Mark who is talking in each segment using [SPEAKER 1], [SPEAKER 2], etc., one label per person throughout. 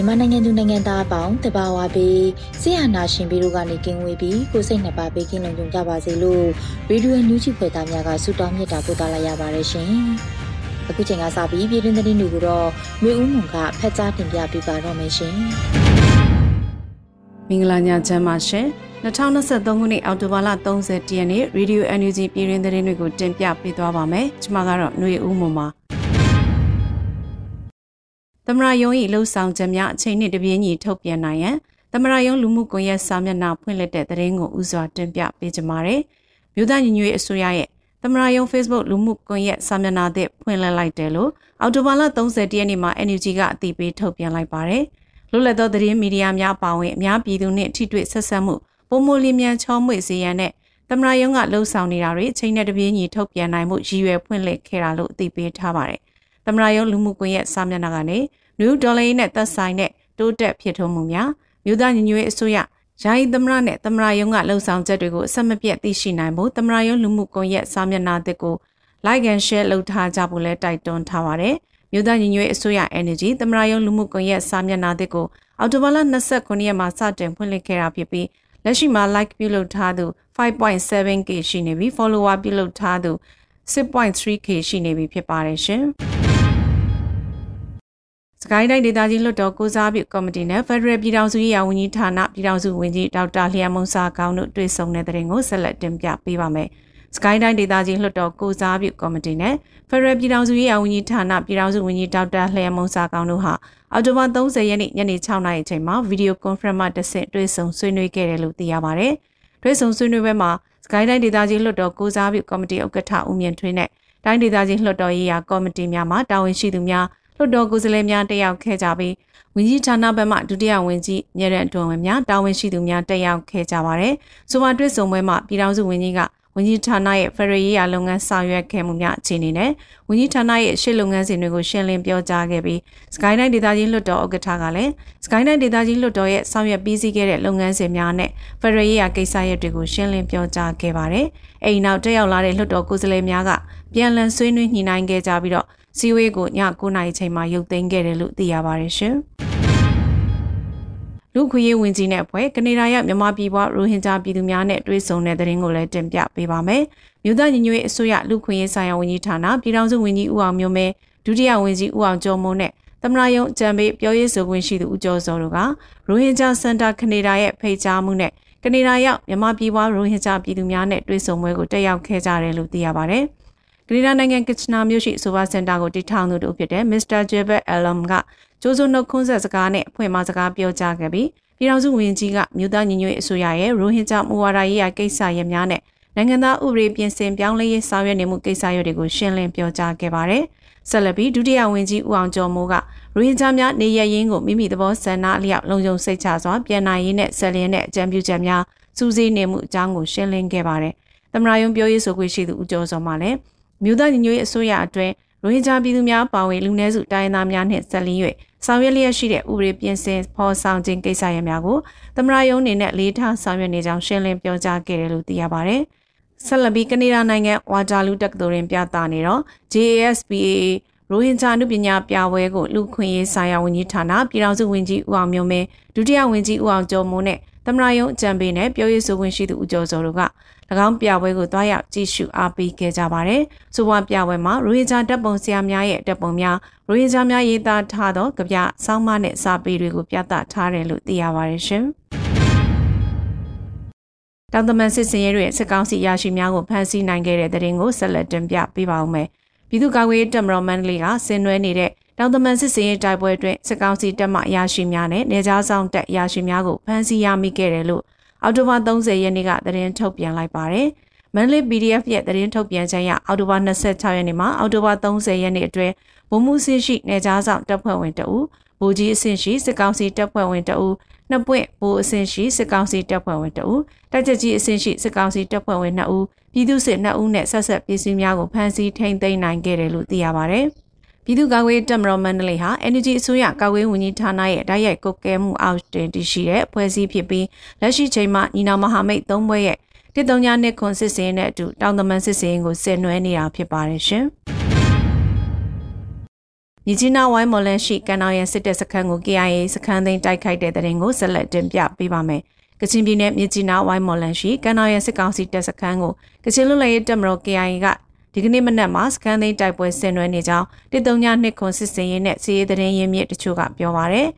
[SPEAKER 1] မြန်မာနိုင်ငံသူနိုင်ငံသားအပေါင်းတဘာဝပေးဆရာနာရှင်ပြီးတို့ကနေကင်းဝေးပြီးကိုစိတ်နှစ်ပါးပေးကင်းလုံခြုံကြပါစေလို့ရေဒီယိုညူးချီဖွယ်သားများကဆုတောင်းမြတ်တာပို့သလာရပါတယ်ရှင်။အခုချိန်ကစပြီးပြည်တွင်းသတင်းတွေကိုတော့မျိုးဦးမွန်ကဖတ်ကြားတင်ပြပေးပါတော့မယ်ရှင်။
[SPEAKER 2] မင်္ဂလာညချမ်းပါရှင်။2023ခုနှစ်အောက်တိုဘာလ30ရက်နေ့ရေဒီယို NUG ပြည်တွင်းသတင်းတွေကိုတင်ပြပေးသွားပါမယ်။ကျွန်မကတော့ຫນွေဦးမွန်ပါ။ သမရယုံ၏လှုပ်ဆောင်ချက်များအချိန်နှင့်တပြေးညီထုတ်ပြန်နိုင်ရန်သမရယုံလူမှုကွန်ရက်စာမျက်နှာဖွင့်လှစ်တဲ့သတင်းကိုဥစွာတင်ပြပေးကြပါမယ်။မြို့သားညီညွတ်ရေးအစိုးရရဲ့သမရယုံ Facebook လူမှုကွန်ရက်စာမျက်နှာသစ်ဖွင့်လှစ်လိုက်တယ်လို့အော်တိုဘာလ30ရက်နေ့မှာ NUG ကအတည်ပြုထုတ်ပြန်လိုက်ပါတယ်။လွတ်လပ်သောသတင်းမီဒီယာများအပါအဝင်အများပြည်သူနှင့်ထိတွေ့ဆက်ဆံမှုပုံမလီမြန်ချောမွေ့စေရန်နဲ့သမရယုံကလှုံ့ဆော်နေတာတွေအချိန်နဲ့တပြေးညီထုတ်ပြန်နိုင်မှုရည်ရွယ်ဖွင့်လှစ်ခဲ့တာလို့အတည်ပြုထားပါတယ်။သမရယုံလူမှုကွန်ရက်စာမျက်နှာကနေ နယူးဒေါ်လာနဲ့သက်ဆိုင်တဲ့တိုးတက်ဖြစ်ထွန်းမှုများမြို့သားညီညွတ်ရေးအစိုးရယာယီသမရနဲ့သမရယုံကလှုံ့ဆော်ချက်တွေကိုအဆက်မပြတ်သိရှိနိုင်ဖို့သမရယုံလူမှုကွန်ရက်စာမျက်နှာသစ်ကို like and share လုပ်ထားကြဖို့လည်းတိုက်တွန်းထားပါတယ်။မြို့သားညီညွတ်ရေးအစိုးရ energy သမရယုံလူမှုကွန်ရက်စာမျက်နှာသစ်ကိုအောက်တိုဘာလ29ရက်မှာစတင်ဖွင့်လှစ်ခဲ့တာဖြစ်ပြီးလက်ရှိမှာ like ပြုလုပ်ထားသူ 5.7k ရှိနေပြီး follower ပြုလုပ်ထားသူ 6.3k ရှိနေပြီဖြစ်ပါတယ်ရှင်။ စကိုင်းတိုင်းဒေသကြီးလွှတ်တော်ကိုစားပြုကော်မတီနဲ့ဖက်ဒရယ်ပြည်ထောင်စုရေးရာဝန်ကြီးဌာနပြည်ထောင်စုဝန်ကြီးဒေါက်တာလျံမုံစာကောင်းတို့တွေ့ဆုံတဲ့တဲ့ရင်ကိုဆက်လက်တင်ပြပေးပါမယ်။စကိုင်းတိုင်းဒေသကြီးလွှတ်တော်ကိုစားပြုကော်မတီနဲ့ဖက်ဒရယ်ပြည်ထောင်စုရေးရာဝန်ကြီးဌာနပြည်ထောင်စုဝန်ကြီးဒေါက်တာလျံမုံစာကောင်းတို့ဟာအော်တိုဘာ30ရက်နေ့ညနေ6နာရီအချိန်မှာဗီဒီယိုကွန်ဖရင့်မှာတဆင့်တွေ့ဆုံဆွေးနွေးခဲ့တယ်လို့သိရပါဗျ။တွေ့ဆုံဆွေးနွေးပွဲမှာစကိုင်းတိုင်းဒေသကြီးလွှတ်တော်ကိုစားပြုကော်မတီဥက္ကဋ္ဌဦးမြင့်ထွေးနဲ့တိုင်းဒေသကြီးလွှတ်တော်ရေးရာကော်မတီများမှတာဝန်ရှိသူများ လွှတ်တော်ကိုယ်စားလှယ်များတက်ရောက်ခဲ့ကြပြီးဝန်ကြီးဌာနဘက်မှဒုတိယဝန်ကြီးမြေရန်တွန်ဝင်များတာဝန်ရှိသူများတက်ရောက်ခဲ့ကြပါတယ်။ဆိုပါတွေ့ဆုံပွဲမှာပြည်ထောင်စုဝန်ကြီးကဝန်ကြီးဌာနရဲ့ဖရရေးရာလုပ်ငန်းဆောင်ရွက်ခဲ့မှုများအခြေအနေနဲ့ဝန်ကြီးဌာနရဲ့ရှေ့လုပ်ငန်းစဉ်တွေကိုရှင်းလင်းပြောကြားခဲ့ပြီးစကိုင်းတိုင်းဒေသကြီးလွှတ်တော်ဥက္ကဋ္ဌကလည်းစကိုင်းတိုင်းဒေသကြီးလွှတ်တော်ရဲ့ဆောင်ရွက်ပြီးစီးခဲ့တဲ့လုပ်ငန်းစဉ်များနဲ့ဖရရေးရာကိစ္စရပ်တွေကိုရှင်းလင်းပြောကြားခဲ့ပါတယ်။အဲဒီနောက်တက်ရောက်လာတဲ့လွှတ်တော်ကိုယ်စားလှယ်များကပြန်လည်ဆွေးနွေးညှိနှိုင်းခဲ့ကြပြီးတော့ စီဝေးကိုည9နာရီချိန်မှာရုပ်သိမ်းခဲ့တယ်လို့သိရပါတယ်ရှင်။လူခွေးဝင်ကြီးနဲ့အဖွဲ့ကနေဒါရောက်မြန်မာပြည်ပွားရိုဟင်ဂျာပြည်သူများနဲ့တွေ့ဆုံတဲ့တဲ့ရင်ကိုလည်းတင်ပြပေးပါမယ်။မြို့သားညီညွတ်ရေးအစိုးရလူခွေးရေးဆိုင်ရာဝန်ကြီးဌာနပြည်ထောင်စုဝန်ကြီးဦးအောင်မျိုးမဲဒုတိယဝန်ကြီးဦးအောင်ကျော်မိုးနဲ့သမနာယုံအကြံပေးပြောရေးဆိုခွင့်ရှိသူဦးကျော်စောတို့ကရိုဟင်ဂျာစင်တာကနေဒါရဲ့ဖိတ်ကြားမှုနဲ့ကနေဒါရောက်မြန်မာပြည်ပွားရိုဟင်ဂျာပြည်သူများနဲ့တွေ့ဆုံပွဲကိုတက်ရောက်ခဲ့ကြတယ်လို့သိရပါတယ်။ ကနေဒါနိုင်ငံကစ်ချနာမြို့ရှိဆိုဘာစင်တာကိုတည်ထောင်သူတို့ဖြစ်တဲ့ Mr. Jebet Alam ကကျိုးစုံနှုတ်ခွန်းဆက်စကားနဲ့အဖွင့်မစကားပြောကြားခဲ့ပြီးပြည်ထောင်စုဝန်ကြီးကမြို့သားညီညွတ်ရေးအစိုးရရဲ့ရိုဟင်ဂျာမူဝါဒရေးရာကိစ္စရပ်များနဲ့နိုင်ငံသားဥပဒေပြင်ဆင်ပြောင်းလဲရေးဆောင်ရွက်နေမှုကိစ္စရပ်တွေကိုရှင်းလင်းပြောကြားခဲ့ပါတယ်။ဆက်လက်ပြီးဒုတိယဝန်ကြီးဦးအောင်ကျော်မိုးကရိုဟင်ဂျာများနေရရင်းကိုမိမိသဘောဆန္ဒအလျောက်လုံခြုံစိတ်ချစွာပြန်နိုင်ရေးနဲ့ဆက်လျင်းတဲ့အကြံပြုချက်များစူးစီးနေမှုအကြောင်းကိုရှင်းလင်းခဲ့ပါတယ်။သမရယုံပြောရေးဆိုခွင့်ရှိသူဦးကျော်စောမှလည်း မြို့သားညီညွတ်ရေးအစိုးရအတွင်းရိုဟင်ဂျာပြည်သူများပါဝင်လူနည်းစုတိုင်းသားများနှင့်ဆက်လင်း၍ဆောင်ရွက်လျက်ရှိတဲ့ဥပဒေပြင်ဆင်ဖော်ဆောင်ခြင်းကိစ္စရပ်များကိုသမရယုံအနေနဲ့လေးထားဆောင်ရွက်နေကြောင်းရှင်းလင်းပြောကြားခဲ့တယ်လို့သိရပါတယ်။ဆက်လက်ပြီးကနေဒါနိုင်ငံဝါတာလူတက္ကသိုလ်တွင်ပြသနေတော့ JASPA ရိုဟင်ဂျာနုပညာပြပွဲကိုလူခွင့်ရေးဆိုင်ရာဝန်ကြီးဌာနပြည်ထောင်စုဝန်ကြီးဦးအောင်မျိုးမင်းဒုတိယဝန်ကြီးဦးအောင်ကျော်မိုးနဲ့တ သမရယုံအကြံပေးနဲ့ပြောရေးဆိုခွင့်ရှိသူဦးကျော်စောတို့က၎င်းပြပွဲကိုတွားရောက်ကြည့်ရှုအားပေးခဲ့ကြပါတယ်။ဆိုပါပြပွဲမှာရိုဟင်ဂျာတပ်ပုံဆရာများရဲ့တပ်ပုံများရိုဟင်ဂျာများရေးသားထားသောကြပြဆောင်းမနဲ့စာပေတွေကိုပြသထားတယ်လို့သိရပါတယ်ရှင်။တောင်တမန်စစ်စင်ရဲတွေစစ်ကောင်းစီရရှိများကိုဖမ်းဆီးနိုင်ခဲ့တဲ့တဲ့ရင်ကိုဆက်လက်တင်ပြပေးပါဦးမယ်။ပြည်သူ့ကာကွယ်ရေးတပ်မတော်မန္တလေးကဆင်နွှဲနေတဲ့ တောင်တမန်စစ်စင်ရေးတိုက်ပွဲအတွင်းစစ်ကောင်စီတပ်မှအရာရှိများနဲ့နေကြားဆောင်တပ်အရာရှိများကိုဖမ်းဆီးရမိခဲ့တယ်လို့အော်တိုဘာ30ရက်နေ့ကသတင်းထုတ်ပြန်လိုက်ပါတယ်။မန္တလေး PDF ရဲ့သတင်းထုတ်ပြန်ချက်အရအော်တိုဘာ26ရက်နေ့မှာအော်တိုဘာ30ရက်နေ့အတွင်းဗိုလ်မှူးဆင်းရှိနေကြားဆောင်တပ်ဖွဲ့ဝင်တအူဗိုလ်ကြီးအဆင့်ရှိစစ်ကောင်စီတပ်ဖွဲ့ဝင်တအူနှစ်ပွင့်ဗိုလ်အဆင့်ရှိစစ်ကောင်စီတပ်ဖွဲ့ဝင်တအူတပ်ချက်ကြီးအဆင့်ရှိစစ်ကောင်စီတပ်ဖွဲ့ဝင်2ဦးပြည်သူ့စစ်2ဦးနဲ့ဆက်ဆက်ပြည်စည်းများကိုဖမ်းဆီးထိန်းသိမ်းနိုင်ခဲ့တယ်လို့သိရပါတယ်။ ပြည်သူ့ကာကွယ်တပ်မတော်မန္တလေးဟာ Energy အစိုးရကာကွယ်ဝန်ကြီးဌာနရဲ့တိုက်ရိုက်ကုတ်ကဲမှုအောက်တွင်တည်ရှိတဲ့ဖွဲ့စည်းဖြစ်ပြီးလက်ရှိချိန်မှာညီနောင်မဟာမိတ်၃ဘွဲ့ရဲ့တစ်တုံညာနှစ်ခွန်စစ်စင်းနဲ့အတူတောင်သမန်စစ်စင်းကိုဆင်နွှဲနေတာဖြစ်ပါတယ်ရှင်။မြကြီးနားဝိုင်းမော်လန်ရှိကန်တော်ရဲ့စစ်တပ်စခန်းကို KIA စခန်းသိမ်းတိုက်ခိုက်တဲ့တဲ့ရင်ကိုဆက်လက်တင်ပြပေးပါမယ်။ကချင်ပြည်နယ်မြကြီးနားဝိုင်းမော်လန်ရှိကန်တော်ရဲ့စစ်ကောင်စီတပ်စခန်းကိုကချင်လူလည်ရေးတပ်မတော် KIA က ဒီကနေ့မနက်မှာစကန်သိန်းတိုက်ပွဲဆင်နွှဲနေကြောင်းတစ်တုံညနှစ်ခွန်စစ်စင်ရေးနဲ့စီးရေးသတင်းရင်းမြစ်တချို့ကပြောပါရယ်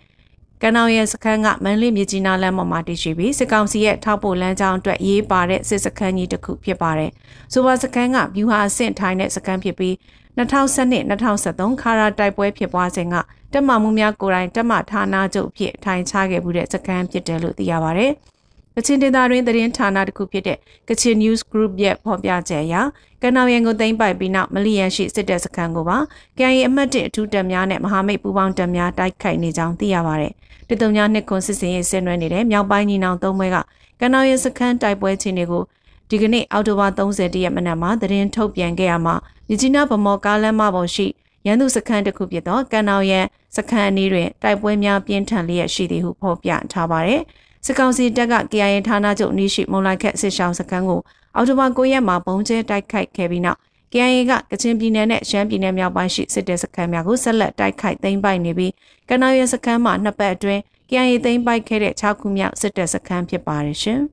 [SPEAKER 2] ကနောင်ရဲ့စခန်းကမန်လေးမြကြီးနားလမ်းပေါ်မှာတည်ရှိပြီးစစ်ကောင်စီရဲ့ထောက်ပို့လမ်းကြောင်းအတွက်ရေးပါတဲ့စစ်စခန်းကြီးတစ်ခုဖြစ်ပါတယ်။ဆိုပါစခန်းကဗျူဟာအဆင့်ထိုင်းတဲ့စခန်းဖြစ်ပြီး2012-2013ခါရာတိုက်ပွဲဖြစ်ပွားစဉ်ကတက်မမှုများကိုယ်တိုင်တက်မဌာနချုပ်ဖြစ်ထိုင်ချခဲ့မှုတဲ့စခန်းဖြစ်တယ်လို့သိရပါဗျ။ ကချင်ဒေသတွင်းသတင်းဌာနတစ်ခုဖြစ်တဲ့ကချင် News Group ရဲ့ဖော်ပြချက်အရကနောင်ရန်ကိုသိမ်းပိုက်ပြီးနောက်မလီယန်ရှိစစ်တပ်စခန်းကိုပါကန်ရီအမှတ်1အထူးတပ်များနဲ့မဟာမိတ်ပူးပေါင်းတပ်များတိုက်ခိုက်နေကြောင်းသိရပါတယ်။တတုံညာနှစ်ခွန်စစ်စင်ရေးဆင်နွှဲနေတဲ့မြောက်ပိုင်းညီနောင်သုံးဘွဲကကနောင်ရန်စခန်းတိုက်ပွဲချင်းတွေကိုဒီကနေ့အောက်တိုဘာ30ရက်မနက်မှာသတင်းထုတ်ပြန်ခဲ့ရမှာမြကြီးနားဗမော်ကားလမ်းမပေါ်ရှိရန်သူစခန်းတစ်ခုဖြစ်သောကန်နောင်ရန်စခန်းအနီးတွင်တိုက်ပွဲများပြင်းထန်လျက်ရှိသည်ဟုဖော်ပြထားပါတယ်။ စစ်ကောင်စီတပ်က KIA ဌာနချုပ်နီးရှိမုံလိုက်ခက်စစ်ရှောင်းစခန်းကိုအော်တိုဘာ9ရက်မှာပုံကျဲတိုက်ခိုက်ခဲ့ပြီးနောက် KIA ကကချင်ပြည်နယ်နဲ့ရှမ်းပြည်နယ်မြောက်ပိုင်းရှိစစ်တပ်စခန်းများကိုဆက်လက်တိုက်ခိုက်သိမ်းပိုက်နေပြီးကနော်ရစခန်းမှာနှစ်ပတ်အတွင်း KIA သိမ်းပိုက်ခဲ့တဲ့6ခုမြောက်စစ်တပ်စခန်းဖြစ်ပါတယ်ရှင်။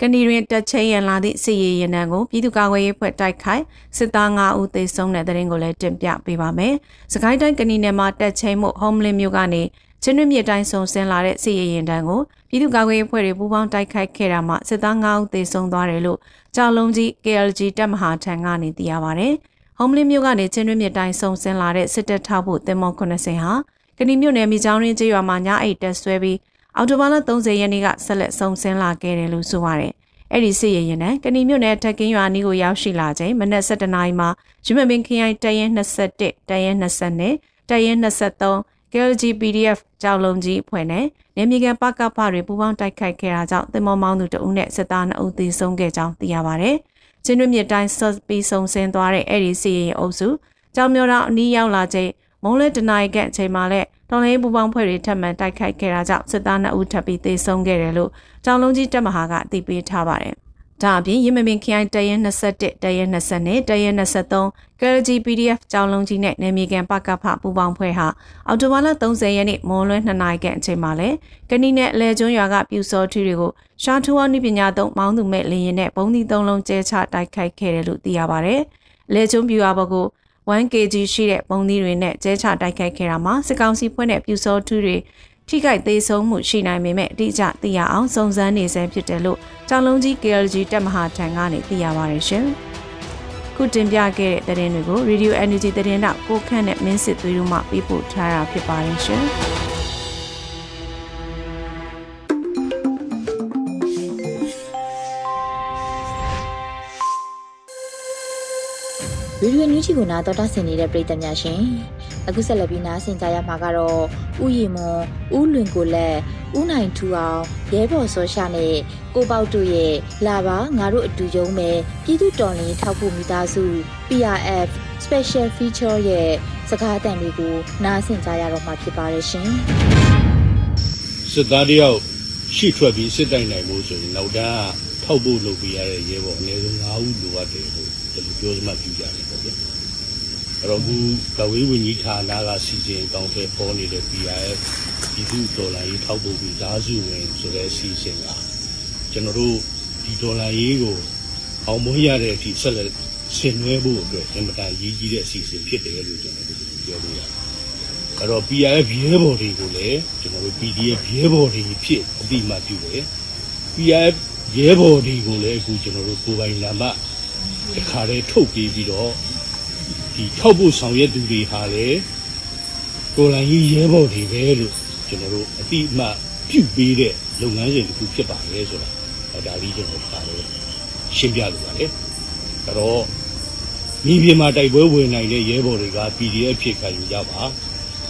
[SPEAKER 2] ကဏီရင်တက်ချိရန်လာသည့်စစ်ရေးရင်နံကိုပြည်သူ့ကာကွယ်ရေးဖွဲ့တိုက်ခိုက်စစ်သား9ဦးသေဆုံးတဲ့တဲ့ရင်ကိုလည်းတင်ပြပေးပါမယ်။စကိုင်းတိုင်းကဏီနယ်မှာတက်ချိမှု Homeland မြို့ကနေ ချင်းတွင်းမြစ်တိုင်းဆုံဆင်းလာတဲ့စစ်ရေးရင်တန်းကိုပြည်သူ့ကာကွယ်ရေးအဖွဲ့တွေပူးပေါင်းတိုက်ခိုက်ခဲ့တာမှစစ်သား9ဦးသေဆုံးသွားတယ်လို့ကြောင်လုံးကြီး KLG တပ်မဟာထံကနေသိရပါဗျ။ Homeland မြို့ကနေချင်းတွင်းမြစ်တိုင်းဆုံဆင်းလာတဲ့စစ်တပ်ထောက်ဖို့တင်မော90ဟာကဏီမြို့နယ်မိချောင်းရင်းကျေးရွာမှာညအိတ်တက်ဆွဲပြီးအော်တိုဘာလ30ရက်နေ့ကဆက်လက်ဆုံဆင်းလာခဲ့တယ်လို့ဆိုပါတယ်။အဲ့ဒီစစ်ရရင်နဲ့ကဏီမြို့နယ်ထက်ကင်းရွာနီးကိုရောက်ရှိလာချိန်မနက်7:00နာရီမှာရမပင်ခရိုင်တရင်21တရင်20တရင်23 KLG PDF ကြောက်လုံးကြီးအဖွဲ့နဲ့နေမြေကန်ပကပတွေပူးပေါင်းတိုက်ခိုက်ခဲ့တာကြောင့်တင်မောမောင်းသူတဦးနဲ့စစ်သား2ဦးသေဆုံးခဲ့ကြောင်းသိရပါဗျ။ချင်းတွင်းမြစ်တိုင်းဆော့ပြီးဆုံဆင်းသွားတဲ့အဲ့ဒီစီရင်အုပ်စုကြောင်မျိုးတော်အနီးရောက်လာချိန်မုံလက်တနာရီကအချိန်မှာလဲတော်လိုင်းပူပေါင်းဖွဲ့တွေထပ်မံတိုက်ခိုက်ခဲ့တာကြောင့်စစ်သား2ဦးထပ်ပြီးသေဆုံးခဲ့တယ်လို့ကြောင်လုံးကြီးတပ်မဟာကအသိပေးထားပါတယ်။ ဒါအပြင်ရမမင်ခိုင်တရင်21တရင်20နဲ့တရင်23 KLG PDF ကြောင်းလုံးကြီးနဲ့နေမြေကန်ပကဖပူပေါင်းဖွဲ့ဟာအော်တိုဘာလ30ရက်နေ့မွန်လွဲ2နာရီခန့်အချိန်မှာလဲကနီနဲ့အလဲကျွန်းရွာကပြူစောထီတွေကိုရှာထူဝါနိပညာသုံးမောင်းသူမဲ့လင်းရင်နဲ့ဘုံဒီသုံးလုံးကျဲချတိုက်ခိုက်ခဲ့တယ်လို့သိရပါဗျ။လဲကျွန်းပြူရွာဘက်ကို 1kg ရှိတဲ့ဘုံသီးတွေနဲ့ကျဲချတိုက်ခိုက်ခဲ့တာမှာစစ်ကောင်စီဖွဲ့နဲ့ပြူစောထူးတွေ ထိခိုက်သေးဆုံးမှုရှိနိုင်ပေမဲ့အတိအကျသိရအောင်စုံစမ်းနေဆဲဖြစ်တယ်လို့ကြောင်လုံးကြီး KLG တပ်မဟာထံကနေသိရပါတယ်ရှင်။ခုတင်ပြခဲ့တဲ့သတင်းတွေကို Radio Energy သတင်းတော့ကိုခန့်နဲ့မင်းစစ်သွေးတို့မှပေးပို့ထားတာဖြစ်ပါတယ်ရှင်။
[SPEAKER 1] ဗီဒီယိုညူးချီကိုနာတော်တာဆင်နေတဲ့ပရိသတ်များရှင် အခုဆက်လက်ပြီးနားဆင်ကြရမှာကတော့ဥယျမွန်ဥလွင်ကိုလက်ဥနိုင်ထူအောင်ရဲဘော်စောရှာနဲ့ကိုပေါတို့ရဲ့လာပါငါတို့အတူယုံမယ်ပြည်သူတော်လင်းထောက်ဖို့မိသားစု PRF Special Feature ရဲ့စကားအသံလေးကိုနားဆင်ကြရတော့မှာဖြစ်ပါတယ်ရှင်
[SPEAKER 3] စစ်သားတယောက်ရှိထွက်ပြီးစစ်တိုင်နိုင်လို့ဆိုရင်နောက်တန်းထောက်ဖို့လုပ်ပြရတဲ့ရဲဘော်အနည်းဆုံး9ဦးလိုအပ်တယ်လို့ဒီလိုပြောစမှပြုကြတယ်ပေါ့ဗျာ အဲ့တော့အခုကဝေးဝင်ကြီးဌာနကစီစဉ်ကောင်းတဲ့ပေါ်နေတဲ့ PIF ပြည်သူဒေါ်လာရေးထောက်ပို့ပြီးဓာစုဝင်ဆိုတဲ့အစီအစဉ်ကကျွန်တော်တို့ဒီဒေါ်လာရေးကိုအောင်မွေးရတဲ့အထိဆက်လက်ဆင်နွှဲဖို့အတွက်အင်မတန်ရည်ကြီးတဲ့အစီအစဉ်ဖြစ်တယ်လို့ကျွန်တော်တို့ပြောလို့ရတယ်။အဲ့တော့ PIF ရဲဘော်တွေကိုလည်းကျွန်တော်တို့ PDF ရဲဘော်တွေဖြစ်အတိအမှပြုတယ်။ PIF ရဲဘော်တွေကိုလည်းအခုကျွန်တော်တို့ကိုယ်ပိုင်နာမတစ်ခါတည်းထုတ်ပြီးပြီးတော့ ဒီထောက်ဖို့ဆောင်ရွက်သူတွေဟာလေကိုယ်လိုင်းကြီးရဲဘော်တွေပဲလို့ကျွန်တော်တို့အတိအမှပြုပေးတဲ့လုပ်ငန်းစဉ်တစ်ခုဖြစ်ပါလေဆိုတာအဲဒါလေးကျွန်တော်ဒါလည်းရှင်းပြလိုပါလေအဲ့တော့မြေပြင်မှာတိုက်ပွဲဝင်နိုင်တဲ့ရဲဘော်တွေက PDF ဖြစ်ခံယူကြပါ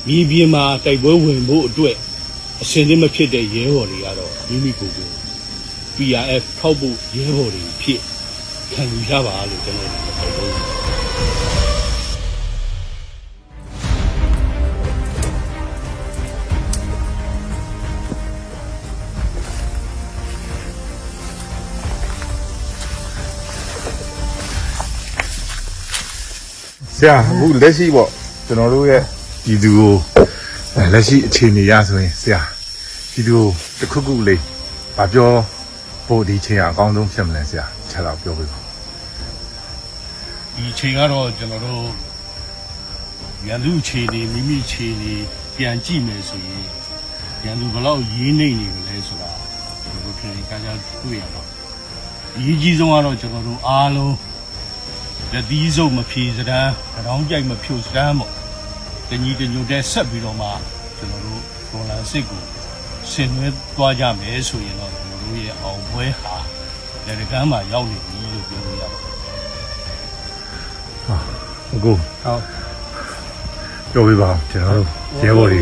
[SPEAKER 3] မြေပြင်မှာတိုက်ပွဲဝင်ဖို့အတွက်အစင်းသင်းမဖြစ်တဲ့ရဲဘော်တွေကတော့မိမိကိုယ်ကို PRF ထောက်ဖို့ရဲဘော်တွေဖြစ်ခံယူကြပါလို့ကျွန်တော်တို့ပြောလို့
[SPEAKER 4] ဆရာအခုလက်ရှိပေါ့ကျွန်တော်တို့ရဲ့ဒီသူကိုအဲလက်ရှိအခြေအနေရဆိုရင်ဆရာဒီသူကိုတစ်ခုခုလေးဗာပြောဖို့ဒီချိန်ကအကောင်းဆုံးဖြစ်မလဲဆရာချက်တော့ပြောပေးပါ
[SPEAKER 3] ဒီအချိန်ကတော့ကျွန်တော်တို့ရန်သူအခြေအနေမိမိအခြေအနေပြန်ကြည့်မယ်ဆိုရင်ရန်သူဘယ်လောက်ရေးနေနေမလဲဆိုတာကျွန်တော်တို့ပြန်ကြကြတွေ့ရတော့အရေးကြီးဆုံးကတော့ကျွန်တော်တို့အားလုံး လက်သီးစုပ်မဖြေစတန်းတောင်းကြိုက်မဖြိုစတန်းပေါ့တညီတညွတ်တဲ့ဆက်ပြီးတော့မှကျွန်တော်တို့ဒေါ်လာစစ်ကိုဆင်နွှဲသွားကြမယ်ဆိုရင်တော့ကျွန်တော်တို့ရဲ့အောင်ပွဲဟာလက်ရကမ်းမှာရောက်နေပြီလို့ပြောလို့ရပါတယ်
[SPEAKER 4] အခုဟုတ်ပြောပေးပါဦးကျွန်တော်တို့ရဲဘော်တွေ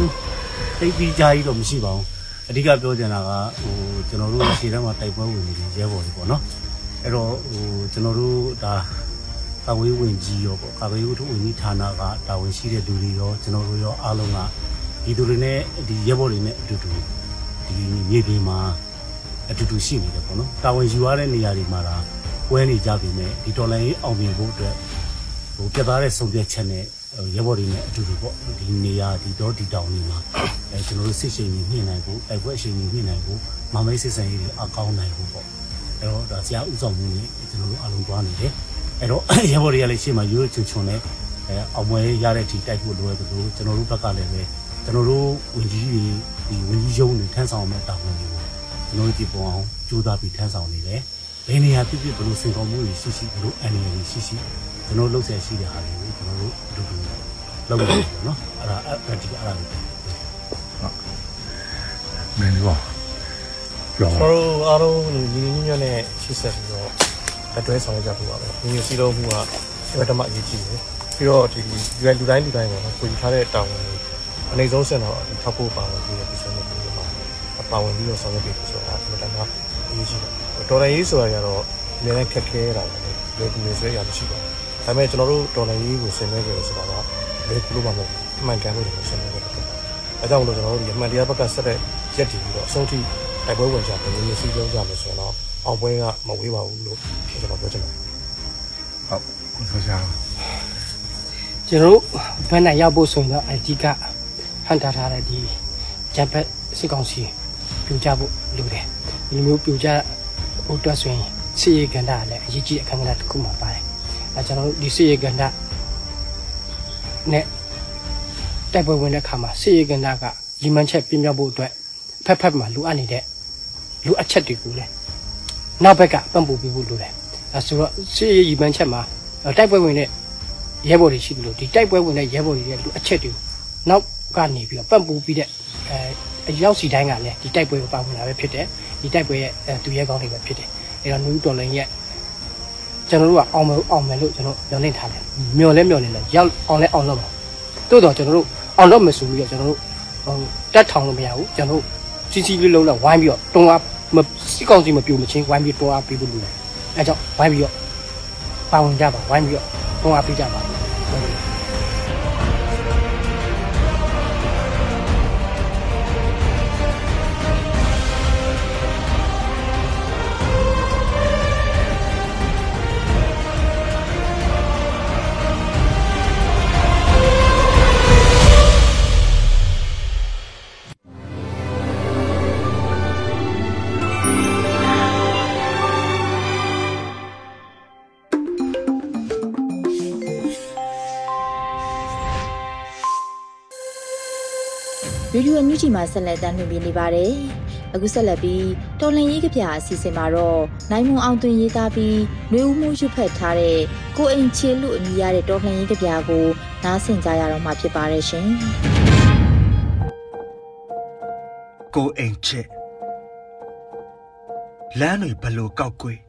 [SPEAKER 5] တိတ်ပြီးကြားကြီးတော့မရှိပါဘူးအဓိကပြောချင်တာကဟိုကျွန်တော်တို့ရှေ့တန်းမှာတိုက်ပွဲဝင်နေတဲ့ရဲဘော်တွေပေါ့နော်အဲ့တော့ဟိုကျွန်တော်တို့ဒါ ကာဝေးဝင်ကြီးရောပေါ့ကာဝေးဝင်ကြီးဌာနကတာဝန်ရှိတဲ့လူတွေရောကျွန်တော်တို့ရောအားလုံးကဒီသူတွေနဲ့ဒီရဲဘော်တွေနဲ့အတူတူဒီမြေပြင်မှာအတူတူရှိနေတယ်ပေါ့နော်တာဝန်ယူရတဲ့နေရာတွေမှာဒါပွဲနေကြပြီမဲ့ဒီတော်လိုင်းအောင်မြင်ဖို့အတွက်ဟိုပြတ်သားတဲ့ဆုံးဖြတ်ချက်နဲ့ဟိုရဲဘော်တွေနဲ့အတူတူပေါ့ဒီနေရာဒီတော့ဒီတောင်တွေမှာအဲကျွန်တော်တို့စစ်ရှိန်ကြီးမြင့်နိုင်ဖို့တိုက်ပွဲအရှိန်ကြီးမြင့်နိုင်ဖို့မမိတ်စစ်ဆန်ရေးတွေအကောင်းနိုင်ဖို့ပေါ့အဲတော့ဒါဆရာဥဆောင်မှုနဲ့ကျွန်တော်တို့အလုံးသွားနေတယ် အဲတော့ရဲဘော်တွေကလည်းရှေ့မှာရိုးရိုးချွန်ချွန်နဲ့အဲအောင်ပွဲရတဲ့အထိတိုက်ဖို့လိုရတယ်လို့ကျွန်တော်တို့ဘက်ကလည်းပဲကျွန်တော်တို့ဝင်ကြီးတွေဒီဝင်ကြီးရုံးတွေထမ်းဆောင်မဲ့တာဝန်တွေကိုကျွန်တော်တို့ဒီပုံအောင်ကြိုးစားပြီးထမ်းဆောင်နေတယ်ဘယ်နေရာဖြစ်ဖြစ်ဘယ်လိုစင်ကောင်းမှုတွေရှိရှိဘယ်လိုအန်ရယ်တွေရှိရှိကျွန်တော်လှုပ်ဆက်ရှိတဲ့ဟာတွေကိုကျွန်တော်တို့အတူတူလုပ်နေတယ်ပေါ့နော်အဲ့ဒါအဲ့ဒီအဲ့ဒါလေး
[SPEAKER 4] မင်းတို့ပြော
[SPEAKER 6] ကျွန်တော်တို့အားလုံးညီညီညွတ်ညွတ်နဲ့ရှေ့ဆက်ပြီးတော့ လက်တွဲဆောင်ရွက်ကြဖို့ပါပဲညီညီစီလုံးမှုကအင်မတန်မှအရေးကြီးတယ်ပြီးတော့ဒီရွယ်လူတိုင်းလူတိုင်းပေါ့နော်ကိုယူထားတဲ့တာဝန်တွေအနေဆုံးစင်တော့ဒီထောက်ဖို့ပါဝင်ပြီးတဲ့ပြည်စုံမှုတွေမှာပါဝင်ပြီးတော့ဆောင်ရွက်ပြီးဆိုတာအင်မတန်မှအရေးကြီးတယ်တော်တယ်ရေးဆိုတာကတော့အများနဲ့ခက်ခဲတာပဲလေဒီလိုဆိုရမရှိပါဘူးဒါပေမဲ့ကျွန်တော်တို့တော်တယ်ရေးကိုဆင်နွှဲကြတယ်ဆိုတာကလေကူလို့မှမဟုတ်အမှန်ကန်လို့ဆင်နွှဲကြတယ်အဲကြောင့်မလို့ကျွန်တော်တို့ဒီအမှန်တရားဘက်ကဆက်တဲ့ရက်တည်ပြီးတော့အဆုံးထိတိုက်ပွဲဝင်ကြတယ်မျိုးစီးပြောကြမယ်ဆိုရင်တော့ အောင်ပွဲကမဝေးပါဘူးလို့ကျွန်တော်ပြောချင်ပါတယ်
[SPEAKER 4] ဟုတ်ဆိုရှာ
[SPEAKER 7] ကျွန်တော်တို့ဘယ်နဲ့ရောက်ဖို့ဆိုရင်တော့အဓိကဟန်တာထားတဲ့ဒီဂျပက်စစ်ကောင်စီပြူကြဖို့လိုတယ်ဒီလိုမျိုးပြူကြဟိုအတွက်ဆိုရင်စစ်ရေးကဏ္ဍကလည်းအရေးကြီးတဲ့အခန်းကဏ္ဍတစ်ခုမှပါတယ်အဲကျွန်တော်တို့ဒီစစ်ရေးကဏ္ဍနဲ့တိုက်ပွဲဝင်တဲ့အခါမှာစစ်ရေးကဏ္ဍကရီမန်ချက်ပြင်းပြဖို့အတွက်ဖက်ဖက်မှာလိုအပ်နေတဲ့လိုအပ်ချက်တွေကိုလည်း နောက်ဘက်ကပံ့ပိုးပေးဖို့လိုတယ်အဲဆိုတော့စစ်ရေးရီမန်ချက်မှာတိုက်ပွဲဝင်တဲ့ရဲဘော်တွေရှိတယ်လို့ဒီတိုက်ပွဲဝင်တဲ့ရဲဘော်တွေရဲ့လူအချက်တွေကိုနောက်ကနေပြီးတော့ပတ်ပူပြီးတဲ့အဲအရောက်စီတိုင်းကလည်းဒီတိုက်ပွဲကိုပါဝင်လာပဲဖြစ်တယ်ဒီတိုက်ပွဲရဲ့အဲသူရဲကောင်းတွေပဲဖြစ်တယ်အဲတော့နူးတော်လင်းရဲ့ကျွန်တော်တို့ကအောင်မယ်အောင်မယ်လို့ကျွန်တော်မျှော်လင့်ထားတယ်မျှော်လဲမျှော်လင့်တယ်ရောက်အောင်လဲအောင်လို့ပါတိုးတော့ကျွန်တော်တို့အောင်တော့မယ်ဆိုပြီးတော့ကျွန်တော်တို့ဟိုတက်ထောင်လို့မရဘူးကျွန်တော်တို့စီစီလေးလုံးနဲ့ဝိုင်းပြီးတော့တွန်းအား မစစ်ကောင်စီမပြိုမချင်းဝိုင်းပြီးတွန်းအားပေးဖို့လိုတယ်အဲကြောင့်ဝိုင်းပြီးတော့ပါဝင်ကြပါဝိုင်းပြီးတော့တွန်းအားပေးကြပါ
[SPEAKER 1] ရေဒီယိုညူဂျီမှာဆက်လက်တင်ပြနေပါတယ်။အခုဆက်လက်ပြီးတော်လန်ရေးကပြအစီအစဉ်မှာတော့နိုင်မွန်အောင်သွင်းရေးသားပြီးຫນွေဦးမှုရွတ်ဖက်ထားတဲ့ကိုအိမ်ချေလူအမည်ရတဲ့တော်လန်ရေးကပြကိုနားဆင်ကြရတော့မှာဖြစ်ပါတယ်ရှင်။
[SPEAKER 8] ကိုအိမ်ချေလမ်းတွေဘလို့ကောက်ကွေး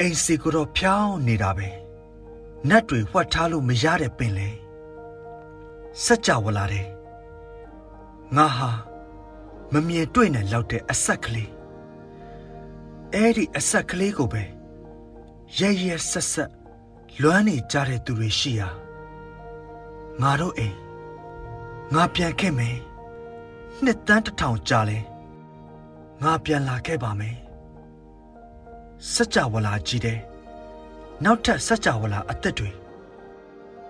[SPEAKER 8] အိမ်စီကိုတော့ဖြောင်းနေတာပဲနတ်တွေဝှက်ထားလို့မရတဲ့ပင်လေစัจ java လာတယ် ငါဟာမမြင်တွေ့နိုင်လောက်တဲ့အဆက်ကလေးအဲ့ဒီအဆက်ကလေးကိုပဲရဲရဲဆက်ဆက်လွမ်းနေကြတဲ့သူတွေရှိရာငါတို့အိမ်ငါပြန်ခဲ့မယ်နှစ်တန်းတစ်ထောင်ကြာလဲငါပြန်လာခဲ့ပါမယ်စัจ java လာကြီးတဲ့နောက်ထပ်စัจ java လာအသက်တွေ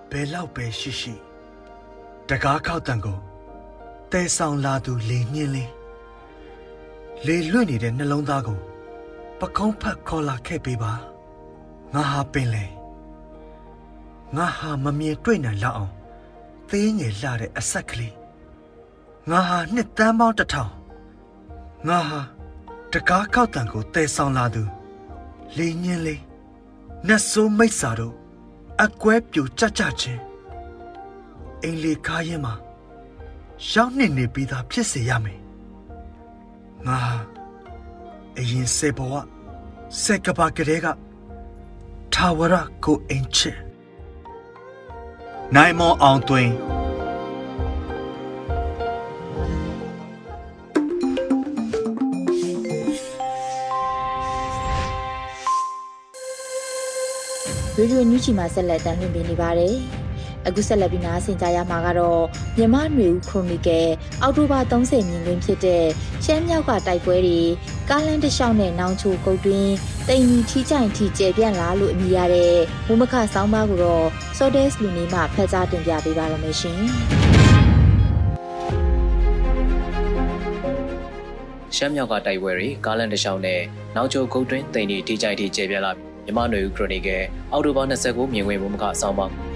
[SPEAKER 8] ဘယ်လောက်ပဲရှိရှိတကားခောက်တန်ကို တဲဆောင်လာသူလေညင်းလေးလေလွင့်နေတဲ့နှလုံးသားကိုပကုံးဖတ်ခေါ်လာခဲ့ပေးပါငါဟာပင်လေငါဟာမမြင်တွေ့နိုင်လောက်အောင်သေးငယ်လှတဲ့အဆက်ကလေးငါဟာနှစ်တန်းပေါင်းတစ်ထောင်ငါဟာတကားခောက်တံကိုတဲဆောင်လာသူလေညင်းလေးနတ်ဆိုးမိတ်စာတို့အကွဲပြူကြကြချင်းအိမ်လေကားရင်မှာ ရောက်နေနေပြီးသားဖြစ်စေရမယ်ငါအရင်စေဘဝစက်ကပါကလေးကထာဝရကိုအင်ချေနိုင်မောအောင်တွင်
[SPEAKER 1] ရေဒီယိုညူချီမှာဆက်လက်တင်ပြနေပါတယ် အခုဆက်လက်ပြီးနားဆင်ကြရမှာကတော့မြမနွေဦးခရိုနီကယ်အောက်တိုဘာ30မြင်ကွင်းဖြစ်တဲ့ရှမ်းမြောက်ကတိုက်ပွဲတွေကားလန်းတစ်လျှောက်နဲ့နောင်ချိုကုတ်တွင်းတိမ်ကြီးထီးချိုင်ထီကျဲပြန့်လာလို့အမည်ရတဲ့မုမခဆောင်းပါးကိုတော့ Sodes လူနေမှဖက်ကြားတင်ပြပေးပါရမရှင်
[SPEAKER 9] ရှမ်းမြောက်ကတိုက်ပွဲတွေကားလန်တလျှောက်နဲ့နောက်ချိုကုတ်တွင်းတိမ်ကြီးထီးချိုင်ထီကျဲပြန့်လာမြမနွေဦးခရိုနီကယ်အောက်တိုဘာ29မြင်ကွင်းမုမခဆောင်းပါး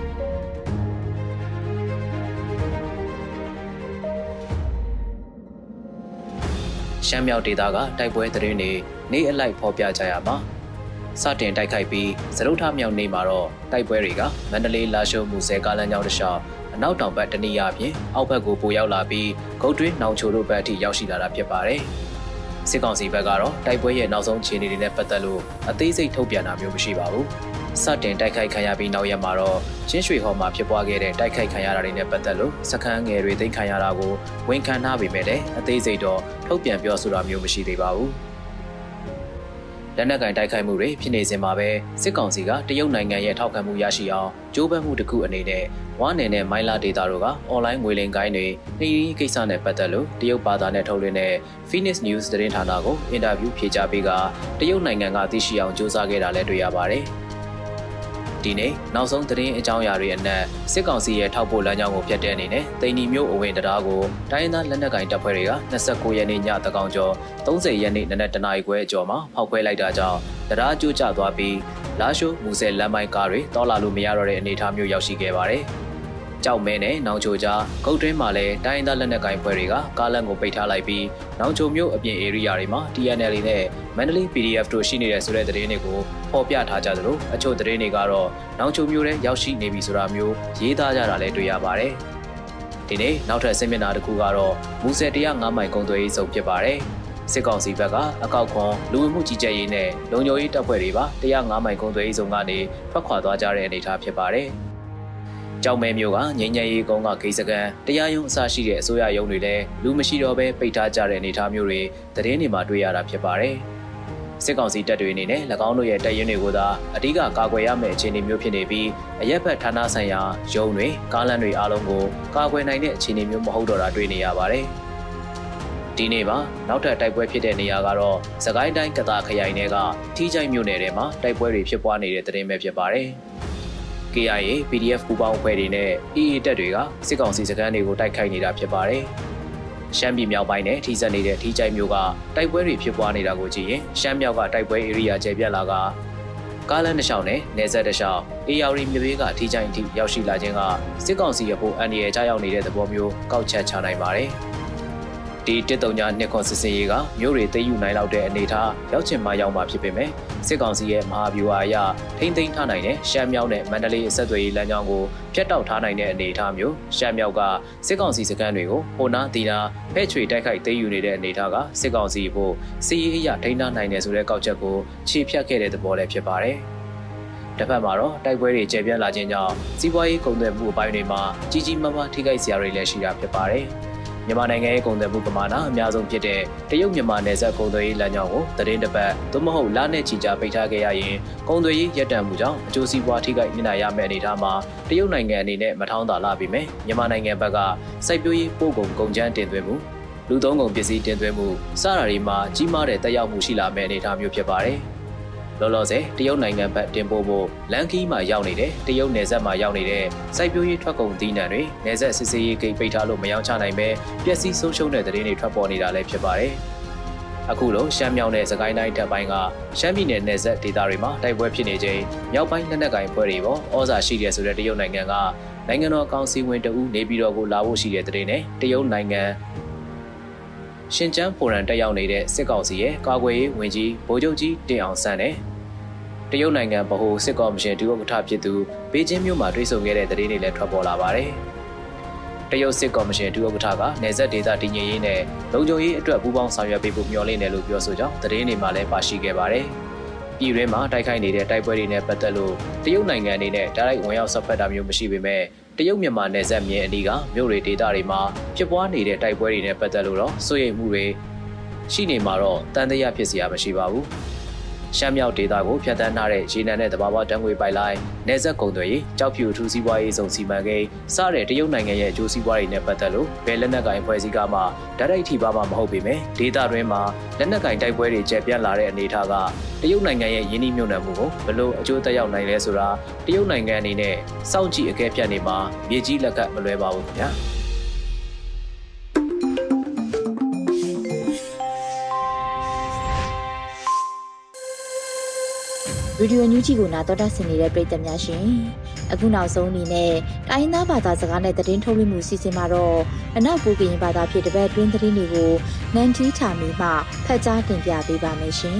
[SPEAKER 9] ရှမ်းမြောက်ဒေသကတိုက်ပွဲသတင်းတွေနေအလိုက်ဖော်ပြကြရမှာစတင်တိုက်ခိုက်ပြီးစရုပ်ထမြောက်နေမှာတော့တိုက်ပွဲတွေကမန္တလေးလာရှိုးမှုဆဲကားလမ်းကြောင်းတစ်လျှောက်အနောက်တောင်ဘက်တနေရာပြင်အောက်ဘက်ကိုပိုရောက်လာပြီးဂုတ်တွင်းနောင်ချိုတို့ဘက်အထိရောက်ရှိလာတာဖြစ်ပါတယ်စစ်ကောင်စီဘက်ကတော့တိုက်ပွဲရဲ့နောက်ဆုံးခြေအနေတွေနဲ့ပတ်သက်လို့အသေးစိတ်ထုတ်ပြန်တာမျိုးမရှိပါဘူး စတင်တိုက်ခိုက်ခံရပြီးနောက်ရက်မှာတော့ချင်းရွှေဟော်မှာဖြစ်ပွားခဲ့တဲ့တိုက်ခိုက်ခံရတာတွေနဲ့ပတ်သက်လို့စခန်းငယ်တွေသိမ်းခံရတာကိုဝန်ခံထားပေမဲ့လည်းအသေးစိတ်တော့ထုတ်ပြန်ပြောဆိုတာမျိုးမရှိသေးပါဘူး။လက်နက်ကင်တိုက်ခိုက်မှုတွေဖြစ်နေစဉ်မှာပဲစစ်ကောင်စီကတရုတ်နိုင်ငံရဲ့ထောက်ခံမှုရရှိအောင်ကြိုးပမ်းမှုတစ်ခုအနေနဲ့ဝါနယ်နဲ့မိုင်းလာဒေတာတို့ကအွန်လိုင်းငွေလိမ်ကိုင်းတွေနှီးရီးကိစ္စနဲ့ပတ်သက်လို့တရုတ်ဘာသာနဲ့ထုတ်လွှင့်တဲ့ Phoenix News သတင်းဌာနကိုအင်တာဗျူးဖြေကြားပေးကတရုတ်နိုင်ငံကသိရှိအောင်စ조사ခဲ့တာလည်းတွေ့ရပါတယ်။ ဒီနေ့နောက်ဆုံးသတင်းအကြောင်းအရာတွေအနက်စစ်ကောင်စီရဲ့ထောက်ပို့လမ်းကြောင်းကိုဖျက်တဲ့အနေနဲ့တိန်နီမျိုးအဝင်တရားကိုတိုင်းသားလက်နက်ကင်တပ်ဖွဲ့တွေက29ရက်နေ့ညတကောင်ကျော်30ရက်နေ့နနက်တနာရီခွဲအကျော်မှာဖောက်ခွဲလိုက်တာကြောင့်တရားကျိုးကျသွားပြီးလာရှိုးမူဆယ်လမ်းမိုင်းကားတွေတောလာလို့မရတော့တဲ့အနေအထားမျိုးရောက်ရှိခဲ့ပါတယ်။ ကြောက်မဲနဲ့နောင်ချိုကြားဂုတ်တွင်းမှာလည်းတိုင်းသားလက်နက်ကိုင်ဖွဲ့တွေကကားလမ်းကိုပိတ်ထားလိုက်ပြီးနောင်ချိုမြို့အပြင်ဧရိယာတွေမှာ TNL နဲ့မန္တလေး PDF တို့ရှိနေတဲ့ဆိုတဲ့သတင်းတွေကိုပေါ်ပြထားကြသလိုအချို့သတင်းတွေကတော့နောင်ချိုမြို့ထဲရောက်ရှိနေပြီဆိုတာမျိုးရေးသားကြတာလည်းတွေ့ရပါတယ်။ဒီနေ့နောက်ထပ်ဆင်မျက်နှာတစ်ခုကတော့မူဆယ်105မိုင်ကုန်းသွေးရေးစုံဖြစ်ပါတယ်။စစ်ကောင်စီဘက်ကအကောက်ခွန်လူဝင်မှုကြီးကြပ်ရေးနဲ့လုံခြုံရေးတပ်ဖွဲ့တွေပါ105မိုင်ကုန်းသွေးရေးစုံကနေထွက်ခွာသွားကြတဲ့အနေအထားဖြစ်ပါတယ်။ ကြောင်မဲမျိုးကငိမ့်ညံရီကုန်းကဂိတ်စကန်တရားရုံးအစရှိတဲ့အစိုးရရုံးတွေလည်းလူမရှိတော့ဘဲပိတ်ထားကြတဲ့အနေအထားမျိုးတွေသတင်းတွေမှာတွေ့ရတာဖြစ်ပါတယ်။စစ်ကောင်စီတပ်တွေအနေနဲ့၎င်းတို့ရဲ့တပ်ရင်းတွေကိုသာအဓိကကာကွယ်ရမယ့်အခြေအနေမျိုးဖြစ်နေပြီးအရက်ဘက်ဌာနဆိုင်ရာရုံးတွေကားလမ်းတွေအားလုံးကိုကာကွယ်နိုင်တဲ့အခြေအနေမျိုးမဟုတ်တော့တာတွေ့နေရပါတယ်။ဒီနေ့မှာနောက်ထပ်တိုက်ပွဲဖြစ်တဲ့နေရာကတော့စကိုင်းတိုင်းကတာခရိုင်ထဲကထီးချိုင်မြို့နယ်ထဲမှာတိုက်ပွဲတွေဖြစ်ပွားနေတဲ့သတင်းပဲဖြစ်ပါတယ်။ KIA PDF ပူးပေါင်းအဖွဲ့တွေနဲ့ EA တပ်တွေကစစ်ကောင်စီစခန်းတွေကိုတိုက်ခိုက်နေတာဖြစ်ပါတယ်။ရှမ်းပြည်မြောက်ပိုင်းနဲ့ထိစပ်နေတဲ့ထိကြိုက်မျိုးကတိုက်ပွဲတွေဖြစ်ပွားနေတာကိုကြည့်ရင်ရှမ်းမြောက်ကတိုက်ပွဲ area ကျယ်ပြန့်လာကကားလမ်းတစ်လျှောက်နဲ့နေဆက်တစ်လျှောက် AR မြေဘေးကထိကြိုက်ထိရောက်ရှိလာခြင်းကစစ်ကောင်စီရဲ့ဖို့အန်ဒီရဲ့ကြားရောက်နေတဲ့သဘောမျိုးကောက်ချက်ချနိုင်ပါတယ်။ ဒီတစ်တုံညာနှစ်ခွန်စစ်စင်ရေးကမြို့တွေသိမ်းယူနိုင်လောက်တဲ့အနေအထားရောက်ချင်မှရောက်မှာဖြစ်ပေမဲ့စစ်ကောင်စီရဲ့မဟာဗျူဟာအရထိမ့်သိမ်းထားနိုင်တဲ့ရှမ်းမြောက်နဲ့မန္တလေးအဆက်အသွယ်ရေးလမ်းကြောင်းကိုဖျက်တောက်ထားနိုင်တဲ့အနေအထားမျိုးရှမ်းမြောက်ကစစ်ကောင်စီစခန်းတွေကိုဟိုနာတီနာဖဲ့ချွေတိုက်ခိုက်သိမ်းယူနေတဲ့အနေအထားကစစ်ကောင်စီဖို့စီးရေးအရထိန်းထားနိုင်တယ်ဆိုတဲ့ကောက်ချက်ကိုခြေဖြတ်ခဲ့တဲ့သဘောလည်းဖြစ်ပါတယ်။တစ်ဖက်မှာတော့တိုက်ပွဲတွေကျေပြန့်လာခြင်းကြောင့်စီးပွားရေးကုန်သွယ်မှုအပိုင်းတွေမှာကြီးကြီးမားမားထိခိုက်စရာတွေလည်းရှိတာဖြစ်ပါတယ်။ မြန်မာနိုင်ငံရဲ့ကုန်သွယ်မှုပမာဏအများဆုံးဖြစ်တဲ့တရုတ်မြန်မာနယ်စပ်ကုန်သွယ်ရေးလမ်းကြောင်းကိုသတင်းတပတ်သို့မဟုတ်လနဲ့ချီကြာပိတ်ထားခဲ့ရရင်ကုန်သွယ်ရေးရပ်တန့်မှုကြောင့်အကျိုးစီးပွားထိခိုက်နေတာရမယ့်အနေအထားမှာတရုတ်နိုင်ငံအနေနဲ့မထောင်းတာလာပြီမယ်မြန်မာနိုင်ငံဘက်ကစိုက်ပျိုးရေးပို့ကုန်ကုန်ကျန်းတင်သွင်းမှုလူသုံးကုန်ပစ္စည်းတင်သွင်းမှုစတာတွေမှာကြီးမားတဲ့တက်ရောက်မှုရှိလာမယ့်အနေအထားမျိုးဖြစ်ပါတယ်။ လောလောဆယ်တရုတ်နိုင်ငံဘက်တင်ပို့ဖို့လန်ကီးမှာရောက်နေတဲ့တရုတ်နယ်စပ်မှာရောက်နေတဲ့စိုက်ပျိုးရေးထွက်ကုန်သီးနှံတွေနယ်စပ်စစ်ဆေးရေးဂိတ်ပိတ်ထားလို့မရောက်ချနိုင်ပဲပျက်စီးဆုံးရှုံးတဲ့သတင်းတွေထွက်ပေါ်နေတာလည်းဖြစ်ပါတယ်။အခုလိုရှမ်းမြောက်နဲ့စကိုင်းတိုင်းတပ်ပိုင်းကရှမ်းပြည်နယ်နယ်စပ်ဒေသတွေမှာတိုက်ပွဲဖြစ်နေချိန်မြောက်ပိုင်းလက်နက်ကိုင်ဖွဲ့တွေပေါ်ဩဇာရှိတယ်ဆိုတဲ့တရုတ်နိုင်ငံကနိုင်ငံတော်ကောင်စီဝင်တအူးနေပြည်တော်ကိုလာဖို့ရှိတဲ့တဲ့နဲ့တရုတ်နိုင်ငံ ရှင်ကျန်းဖိုရန်တက်ရောက်နေတဲ့စစ်ကောင်စီရဲ့ကာကွယ်ရေးဝန်ကြီးဗိုလ်ချုပ်ကြီးတင်အောင်ဆန်းနဲ့တရုတ်နိုင်ငံဗဟိုစစ်ကော်မရှင်ဒုဥက္ကဋ္ဌဖြစ်သူဘေကျင်းမြို့မှာတွေ့ဆုံခဲ့တဲ့သတင်းတွေလည်းထွက်ပေါ်လာပါတယ်။တရုတ်စစ်ကော်မရှင်ဒုဥက္ကဋ္ဌကနေဆက်ဒေသတည်ငြိမ်ရေးနဲ့လုံခြုံရေးအတွက်ပူးပေါင်းဆောင်ရွက်ပေးဖို့မျှော်လင့်တယ်လို့ပြောဆိုကြောင်းသတင်းတွေမှာလည်းပါရှိခဲ့ပါတယ်။ပြည်တွင်းမှာတိုက်ခိုက်နေတဲ့တိုက်ပွဲတွေနဲ့ပတ်သက်လို့တရုတ်နိုင်ငံအနေနဲ့တိုက်ရိုက်ဝင်ရောက်ဆက်ဖက်တာမျိုးမရှိပေမဲ့ တရုတ်မြန်မာနယ်စပ်မြေအနီးကမြို့တွေဒေသတွေမှာဖြစ်ပွားနေတဲ့တိုက်ပွဲတွေနဲ့ပတ်သက်လို့တော့စိုးရိမ်မှုတွေရှိနေမှာတော့တန်တရားဖြစ်စရာမရှိပါဘူး ရှမ်းမြောက်ဒေသကိုဖျက်ဆီးထားတဲ့ရေနံနဲ့တဘာဝတံငွေပိုက်လိုင်းနယ်စပ်ကုန်သွယ်ရေးကြောက်ဖြူထူးစီးပွားရေးစုံစီမံကိန်းစတဲ့တရုတ်နိုင်ငံရဲ့အကျိုးစီးပွားတွေနဲ့ပတ်သက်လို့ဘယ်လက်နက်ကင်ဖွဲ့စည်းကမှဓာတ်ရိုက်ထိပါမှမဟုတ်ပေမဲ့ဒေသတွင်းမှာလက်နက်ကင်တိုက်ပွဲတွေကျပြန့်လာတဲ့အနေအထားကတရုတ်နိုင်ငံရဲ့ယင်းနှိမ့်ညွန့်နှံမှုကိုဘလို့အကျိုးသက်ရောက်နိုင်လဲဆိုတာတရုတ်နိုင်ငံအနေနဲ့စောင့်ကြည့်အကဲဖြတ်နေမှာမြေကြီးလက်ကမလွဲပါဘူးခင်ဗျာ။
[SPEAKER 1] ရေဒီယိုညူးချီကိုနာတော်တာဆင်နေတဲ့ပရိသတ်များရှင်အခုနောက်ဆုံးအနေနဲ့တိုင်းသားဘာသာစကားနဲ့သတင်းထုတ်လွှင့်မှုစီစဉ်မှာတော့အနောက်ပူကရင်ဘာသာဖြစ်တဲ့ဘက်တွင်းသတင်းတွေကိုနန်တီချာမီမှဖတ်ကြားတင်ပြပေးပါမယ်ရှင်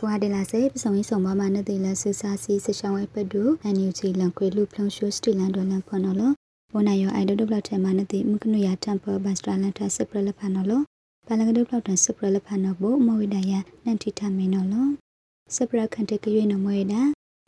[SPEAKER 10] ကွာ de la se ပစုံရေးဆောင်ပါမနတဲ့လဆူစာစီစရှောင်းဝဲပဒူအန်ယူချီလန်ခွေလူဖလုံရှိုစတီလန်ဒေါ်လန်ခွန်နော်လဘနာယောအိုင်ဒိုဒဘလတ်ထဲမနတဲ့မကနုယာတမ်ပဘတ်စတလန်တာစပရလဖာနော်လပါလကဒုဘလတ်တန်စပရလဖာနော်ဘမဝိဒယနန်တီထမင်းနော်လစပရခန်တကရွေးနော်မွေဒါ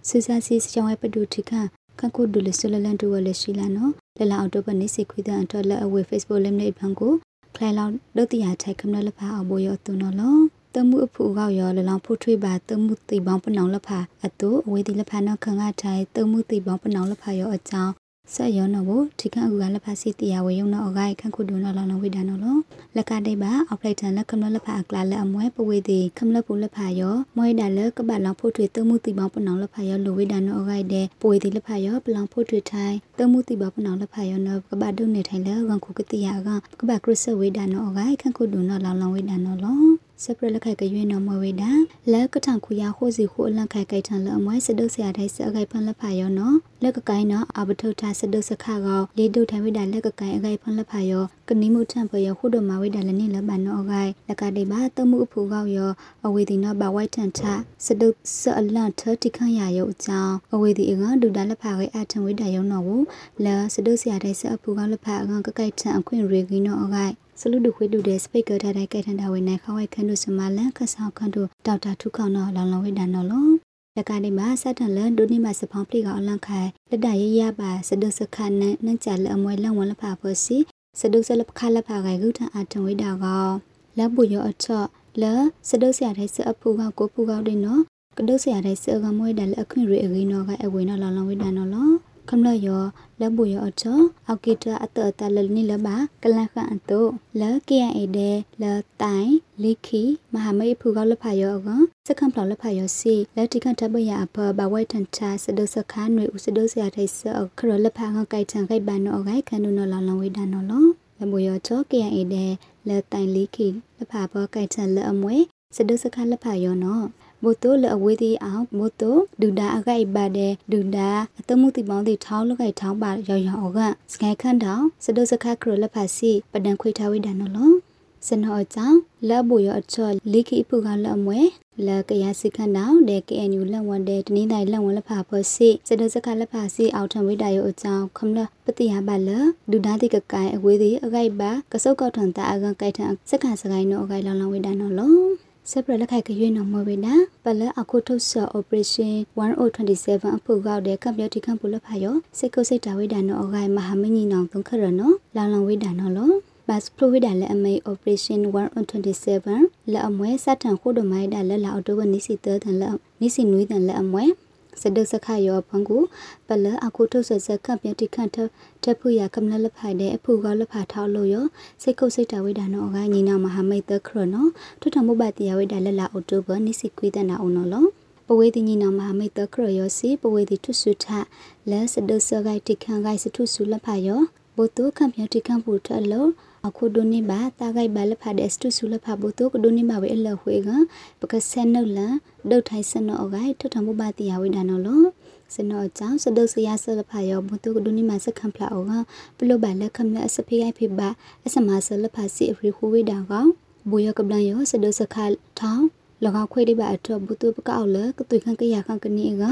[SPEAKER 10] ဆူစာစီစရှောင်းဝဲပဒူထိခခန့်ခုဒူလဆလလန်တူဝလရှိလာနော်လလအော်တိုပနိစီခွေဒန်တော်လက်အဝေ Facebook လမ်နေဘန်ကိုခလိုင်လောက်ဒုတိယထိုက်ခမနလဖာအဘောယောသူနော်လောတ မှုအဖူကောက်ရောလလောင်ဖုထွေးပါတမှုတိပေါင်းပနောင်လဖာအတူအဝေးဒီလဖာနော်ခငါထိုင်တမှုတိပေါင်းပနောင်လဖာရောအကြောင်းဆက်ရောနော်ဘထိခန့်အကူကလဖာစီတရားဝေယုံနော်အဂိုင်ခန့်ခုဒုနော်လောင်ဝိဒါနော်လောလက်ကတိပါအောက်လိုက်တန်လက်ခမလဖာအကလာလက်အမွဲပဝေတိခမလပူလဖာရောမွဲဒါလကပတ်လောင်ဖုထွေတမှုတိပေါင်းပနောင်လဖာရောလိုဝိဒါနော်အဂိုင်တဲ့ပဝေတိလဖာရောပလောင်ဖုထွေထိုင်တမှုတိပေါင်းပနောင်လဖာရောနော်ကပတ်ဒုနေထိုင်လဲဝန်ခုကတိယာကကပတ်ခရစ်ဆဝိဒါနော်အဂိုင်ခန့်ခုဒုနော်လောင်လောင်ဝိဒါနော်လော စပရလက်ခိုက်ကရွေးနော်မဝေတာလက်ကထန်ခူရဟိုစီခုအလန့်ခိုက်ကိုက်ထန်လအမွဲစဒုဆရာတိုင်းစအခိုက်ဖန်လက်ဖာရောနော်လက်ကကိုင်းနော်အဘထုတ်တာစဒုစခါကောလေးဒုထိုင်ဝိတာလက်ကကိုင်းအခိုက်ဖန်လက်ဖာရော ကနိမှုထန်ဖရောခုဒမဝိတာလည်းနေလပန်နော်အခိုက်လက်ကတိပါတမှုအဖူကောက်ရောအဝေဒီနော်ဘဝိုက်ထန်ထစဒုစအလန့်ထတိခန့်ရရုပ်အကြောင်းအဝေဒီအကဒူတာလက်ဖာရဲ့အထံဝိတာရောနော်ဘူးလဲစဒုဆရာတိုင်းစအဖူကောက်လက်ဖာအကကကိုက်ထန်အခွင့်ရေကီနော်အခိုက်စလူဒုခွေဒုတဲ့စပိတ်ကာထားတဲ့ကဲထန်တာဝေနိုင်ခေါဝဲခန်းတို့စမလန်ခဆောက်ခန်းတို့ဒေါက်တာထုခေါနော်လောင်လောင်ဝိဒန်နော်လောလကနေမှာစတန်လန်ဒိုနီမစဖောင်းပလိကအလန့်ခိုင်လက်တရရပါစဒုစခနနန်ကြလအမွဲလန်ဝလဖာဖို့စီ စဒုစလခလဖာကဂုထအထံဝိဒါကောလက်ပူရောအချော့လစဒုစရတဲ့စအဖူကကိုဖူကောက်တဲ့နော်ကဒုစရတဲ့စကမွဲတယ်အခွင့်ရအဂိနော်ကအဝေနော်လောင်လောင်ဝိဒါနော်လော ခမလယောလဘူယောအချောအောက်ကီတာအတတလနိလဘာကလန်ခန်တုလကေအဒဲလတိုင်လိခီမဟာမိတ်ဖူကောက်လဖာယောကစကံဖလောလဖာယောစီလက်တိကန်တပရအဖဘဝိုက်ထန်ချာစဒစခါနွေဥစဒစရထိုက်ဆခရလဖာငကိုက်ချန်ခိုက်ပန်နောဂိုက်ခန္ဒုနောလောင်လောင်ဝိဒါနောလောလဘူယောချောကေအဒဲလတိုင်လိခီလဖာဘောကိုက်ချန်လအမွေစဒစခါလဖာယောနော ဘိုတိုလအဝေးဒီအောင်ဘိုတိုဒူဒါအကိုက်ပါတဲ့ဒူဒါအတမှုတိပေါင်းတိထောင်းလကိုက်ထောင်းပါရောင်ရောင်အောကစကိုင်ခန့်တောင်စဒုစခခရလဖာစီပဒံခွေထားဝိဒါနော်လောစနောကြောင့်လဘူရအချောလိခိဖုကလအမွဲလကရစိခန့်တောင်ဒေကေအန်ယူလက်ဝန်တဲ့တနင်းတိုင်းလက်ဝန်လဖာဖောစီစဒုစခလဖာစီအောက်ထံဝိဒါယောအကြောင်းခမလပတိယပါလဒူဒါတိကကိုင်အဝေးဒီအကိုက်ပါကစုတ်ကောက်ထွန်တာအကန်ကိုက်ထံစက္ခစကိုင်းနောအကိုက်လောင်လောင်ဝိဒါနော်လော စပရလက်ခိုက်ကရွေးနော်မဝေနာပလအခုထုတ်ဆော operation 1027အဖို့ကောက်တဲ့ကံပြတိကံပူလဖာယောစိတ်ကိုစိတ်တာဝိဒါနောအဂိုင်မဟာမင်းကြီးနောင်သုံးခရနော်လောင်လောင်ဝိဒါနော်လောဘတ်ဖလိုဝိဒါလက်အမေ operation 127လက်အမွဲစတန်ခုဒမိုင်ဒါလက်လာအော်တိုဘနိစီတန်လက်နိစီနွေးတန်လက်အမွဲ စဒစခယောဘန်ကူပလအခုထုတ်ဆဆကပ်ပြတိခန့်ထဖူရကမလလဖိုင်တဲ့အဖူကောလဖာထောက်လို့ရစိတ်ကုတ်စိတ်တဝိဒါနောကညီနာမဟာမိတ်တခရနောထွထမဘတရဝိဒါလလအော်တိုဘနိစီကွေးတနာအောင်နော်ပဝေတိညီနာမဟာမိတ်တခရယောစီပဝေတိထွဆုထလဲစဒစဂိုက်တိခန့်ဂိုက်စထုဆုလဖာယောဘုတုခန့်ပြတိခန့်ပူထလော အခုဒိုနေဘာတာဂိုက်ဘာလဖာဒက်စတုဆူလဖာဘိုတိုကဒိုနေဘာဝဲအလခွေကပကဆန်နုလန်ဒုတ်ထိုင်စနောအဂိုက်ထထမဘတိယဝိဒါနောလောစနောကြောင့်စဒုဆရာဆလဖာယောဘုတုကဒိုနေမစခံဖလာအောကပလုဘလက်ခမလအစဖေးအိုက်ဖေဘာအစမဆလဖာစီအဖရီခူဝိဒါကောင်ဘူယကပလန်ယောစဒုစခါထောင်းလကောက်ခွေးတိပါအထဘုတုပကောက်လကသွေခန့်ကရခန့်ကနေက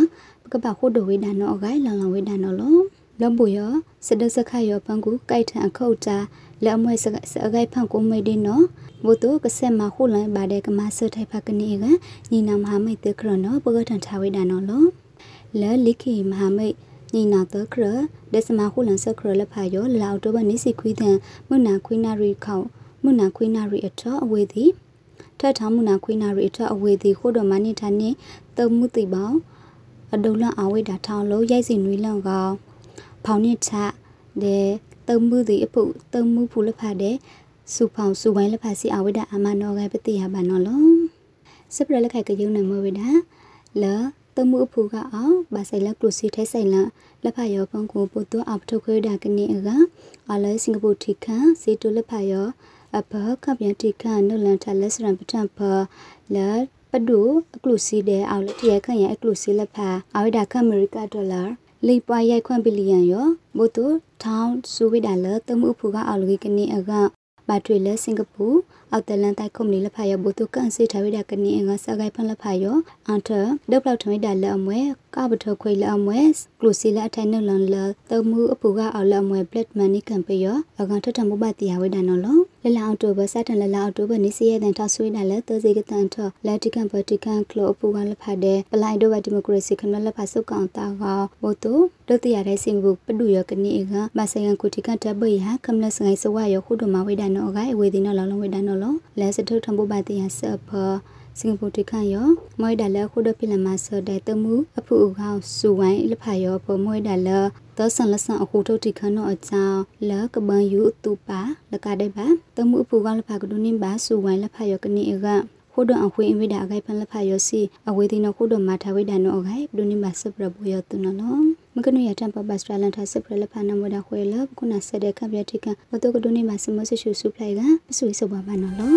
[SPEAKER 10] ပကပခိုးဒဝိဒါနောအဂိုက်လန်လန်ဝိဒါနောလောလောဘူယောစဒုစခါယောပန်ကူကိုက်ထန်အခုတ်တာ လဲအမွဲစစအဂိုက်ဖန်ကိုမိတ်ဒီနော်ဘုတုကဆက်မခုလန်ပါတဲ့ကမဆထိုက်ဖကနေကညီနာမဟာမိတ်တခရနော်ပကထန်ထားဝိဒါနော်လောလဲလိခိမဟာမိတ်ညီနာတခရဒက်စမခုလန်ဆခရလက်ဖာယောလာအော်တိုဘနိစီခွေးတဲ့မွနာခွေးနာရီခေါမွနာခွေးနာရီအထောအဝေးသည်ထထမွနာခွေးနာရီအထောအဝေးသည်ခိုးတော်မနိထာနေတမှုတိပေါင်းအဒုလအဝိဒါထောင်းလို့ရိုက်စီနွေးလန့်ကောင်ဖောင်နစ်ချတဲ့ တုံမှုသည်အဖို့တုံမှုဖူလဖာတဲ့စူဖောင်စူဝိုင်းလဖာစီအဝိဒအမနောကပတိယဘာနောလောစပရလက်ခိုက်ကယုံနမဝိဒလာတမှုအဖူကအောင်ဘာဆိုင်လကလုစီထဲဆိုင်လလက်ဖာယောပုံကိုပုတ်တော့အပထုတ်ခွေးတာကနေကအလဲစင်ကာပူထိခန်စီတူလက်ဖာယောအဘကပြန်ထိခန်နုလန်ထလက်စရန်ပထန်ဖလာပဒူအကလုစီတဲ့အောက်လက်တရခန့်ရဲ့အကလုစီလက်ဖာအဝိဒကအမေရိကဒေါ်လာ လိပွားရိုက်ခွန့်ဘီလီယံယောဘုတုထောင်းဆူဝိဒါလတမှုဖူကအော်လဂီကနေအကဘာထွေလစင်ကာပူအောက်တလန်တိုက်ခုမနီလဖာယောဘုတုကန်စီထားဝိဒါကနေအငါစကိုင်ဖန်လဖာယောအန်ထဒုတ်လောက်ထွေးဒါလအမွဲကဘထခွေလအမွဲကလူစီလအထိုင်နလန်လတမှုအဖူကအော်လအမွဲပလက်မနီကံပေယောအကန်ထထမှုပတိယဝိဒါနော်လော လလအောက်တိုဘစတန်လလအောက်တိုဘနိစီယတဲ့ထဆွေးဒါလသစီကတန်ထလက်တိကန်ပတိကန်ကလောအဖူကလဖာတဲ့ပလိုက်ဒိုဘဒီမိုကရေစီခနလဖာစုတ်ကောင်တာကဘုတုဒုတ်တရတဲ့စင်ဘူပဒူယောကနေကမဆိုင်ယံကုတိကတဘိဟာကမလစငိုင်စဝယောခုဒမဝိဒါနော်အကဲဝေဒီနော်လောလောဝိဒါနော်လောလဲစထုထံဘုပတိယဆဖ စင်ကာပူတခန့်ယောမွေဒါလခုဒဖိလမဆဒတမှုအဖူအခေါစူဝိုင်းလဖယောပမွေဒါလသောဆန်လဆန်အခုထုတ်တိခန့်နောအချောင်းလကပန်ယူတူပါလကတဲ့ပါတမှုအဖူကလဖကဒုနိဘာစူဝိုင်းလဖယောကနေအကခုဒအခွေအဝိဒါအခိုင်ဖန်လဖယောစီအဝေဒီနခုဒမာထဝိဒါနောအခိုင်ဒုနိဘာစပရဘူယောတုနော်မကနုရတံပပစထရလန်ထစပရလဖနာမဒခွေလခုနဆက်တဲ့ကပ်ပြတိကဘတုကဒုနိဘာစမဆရှုစုပလိုက်ကပဆွေစဘာမနော်လော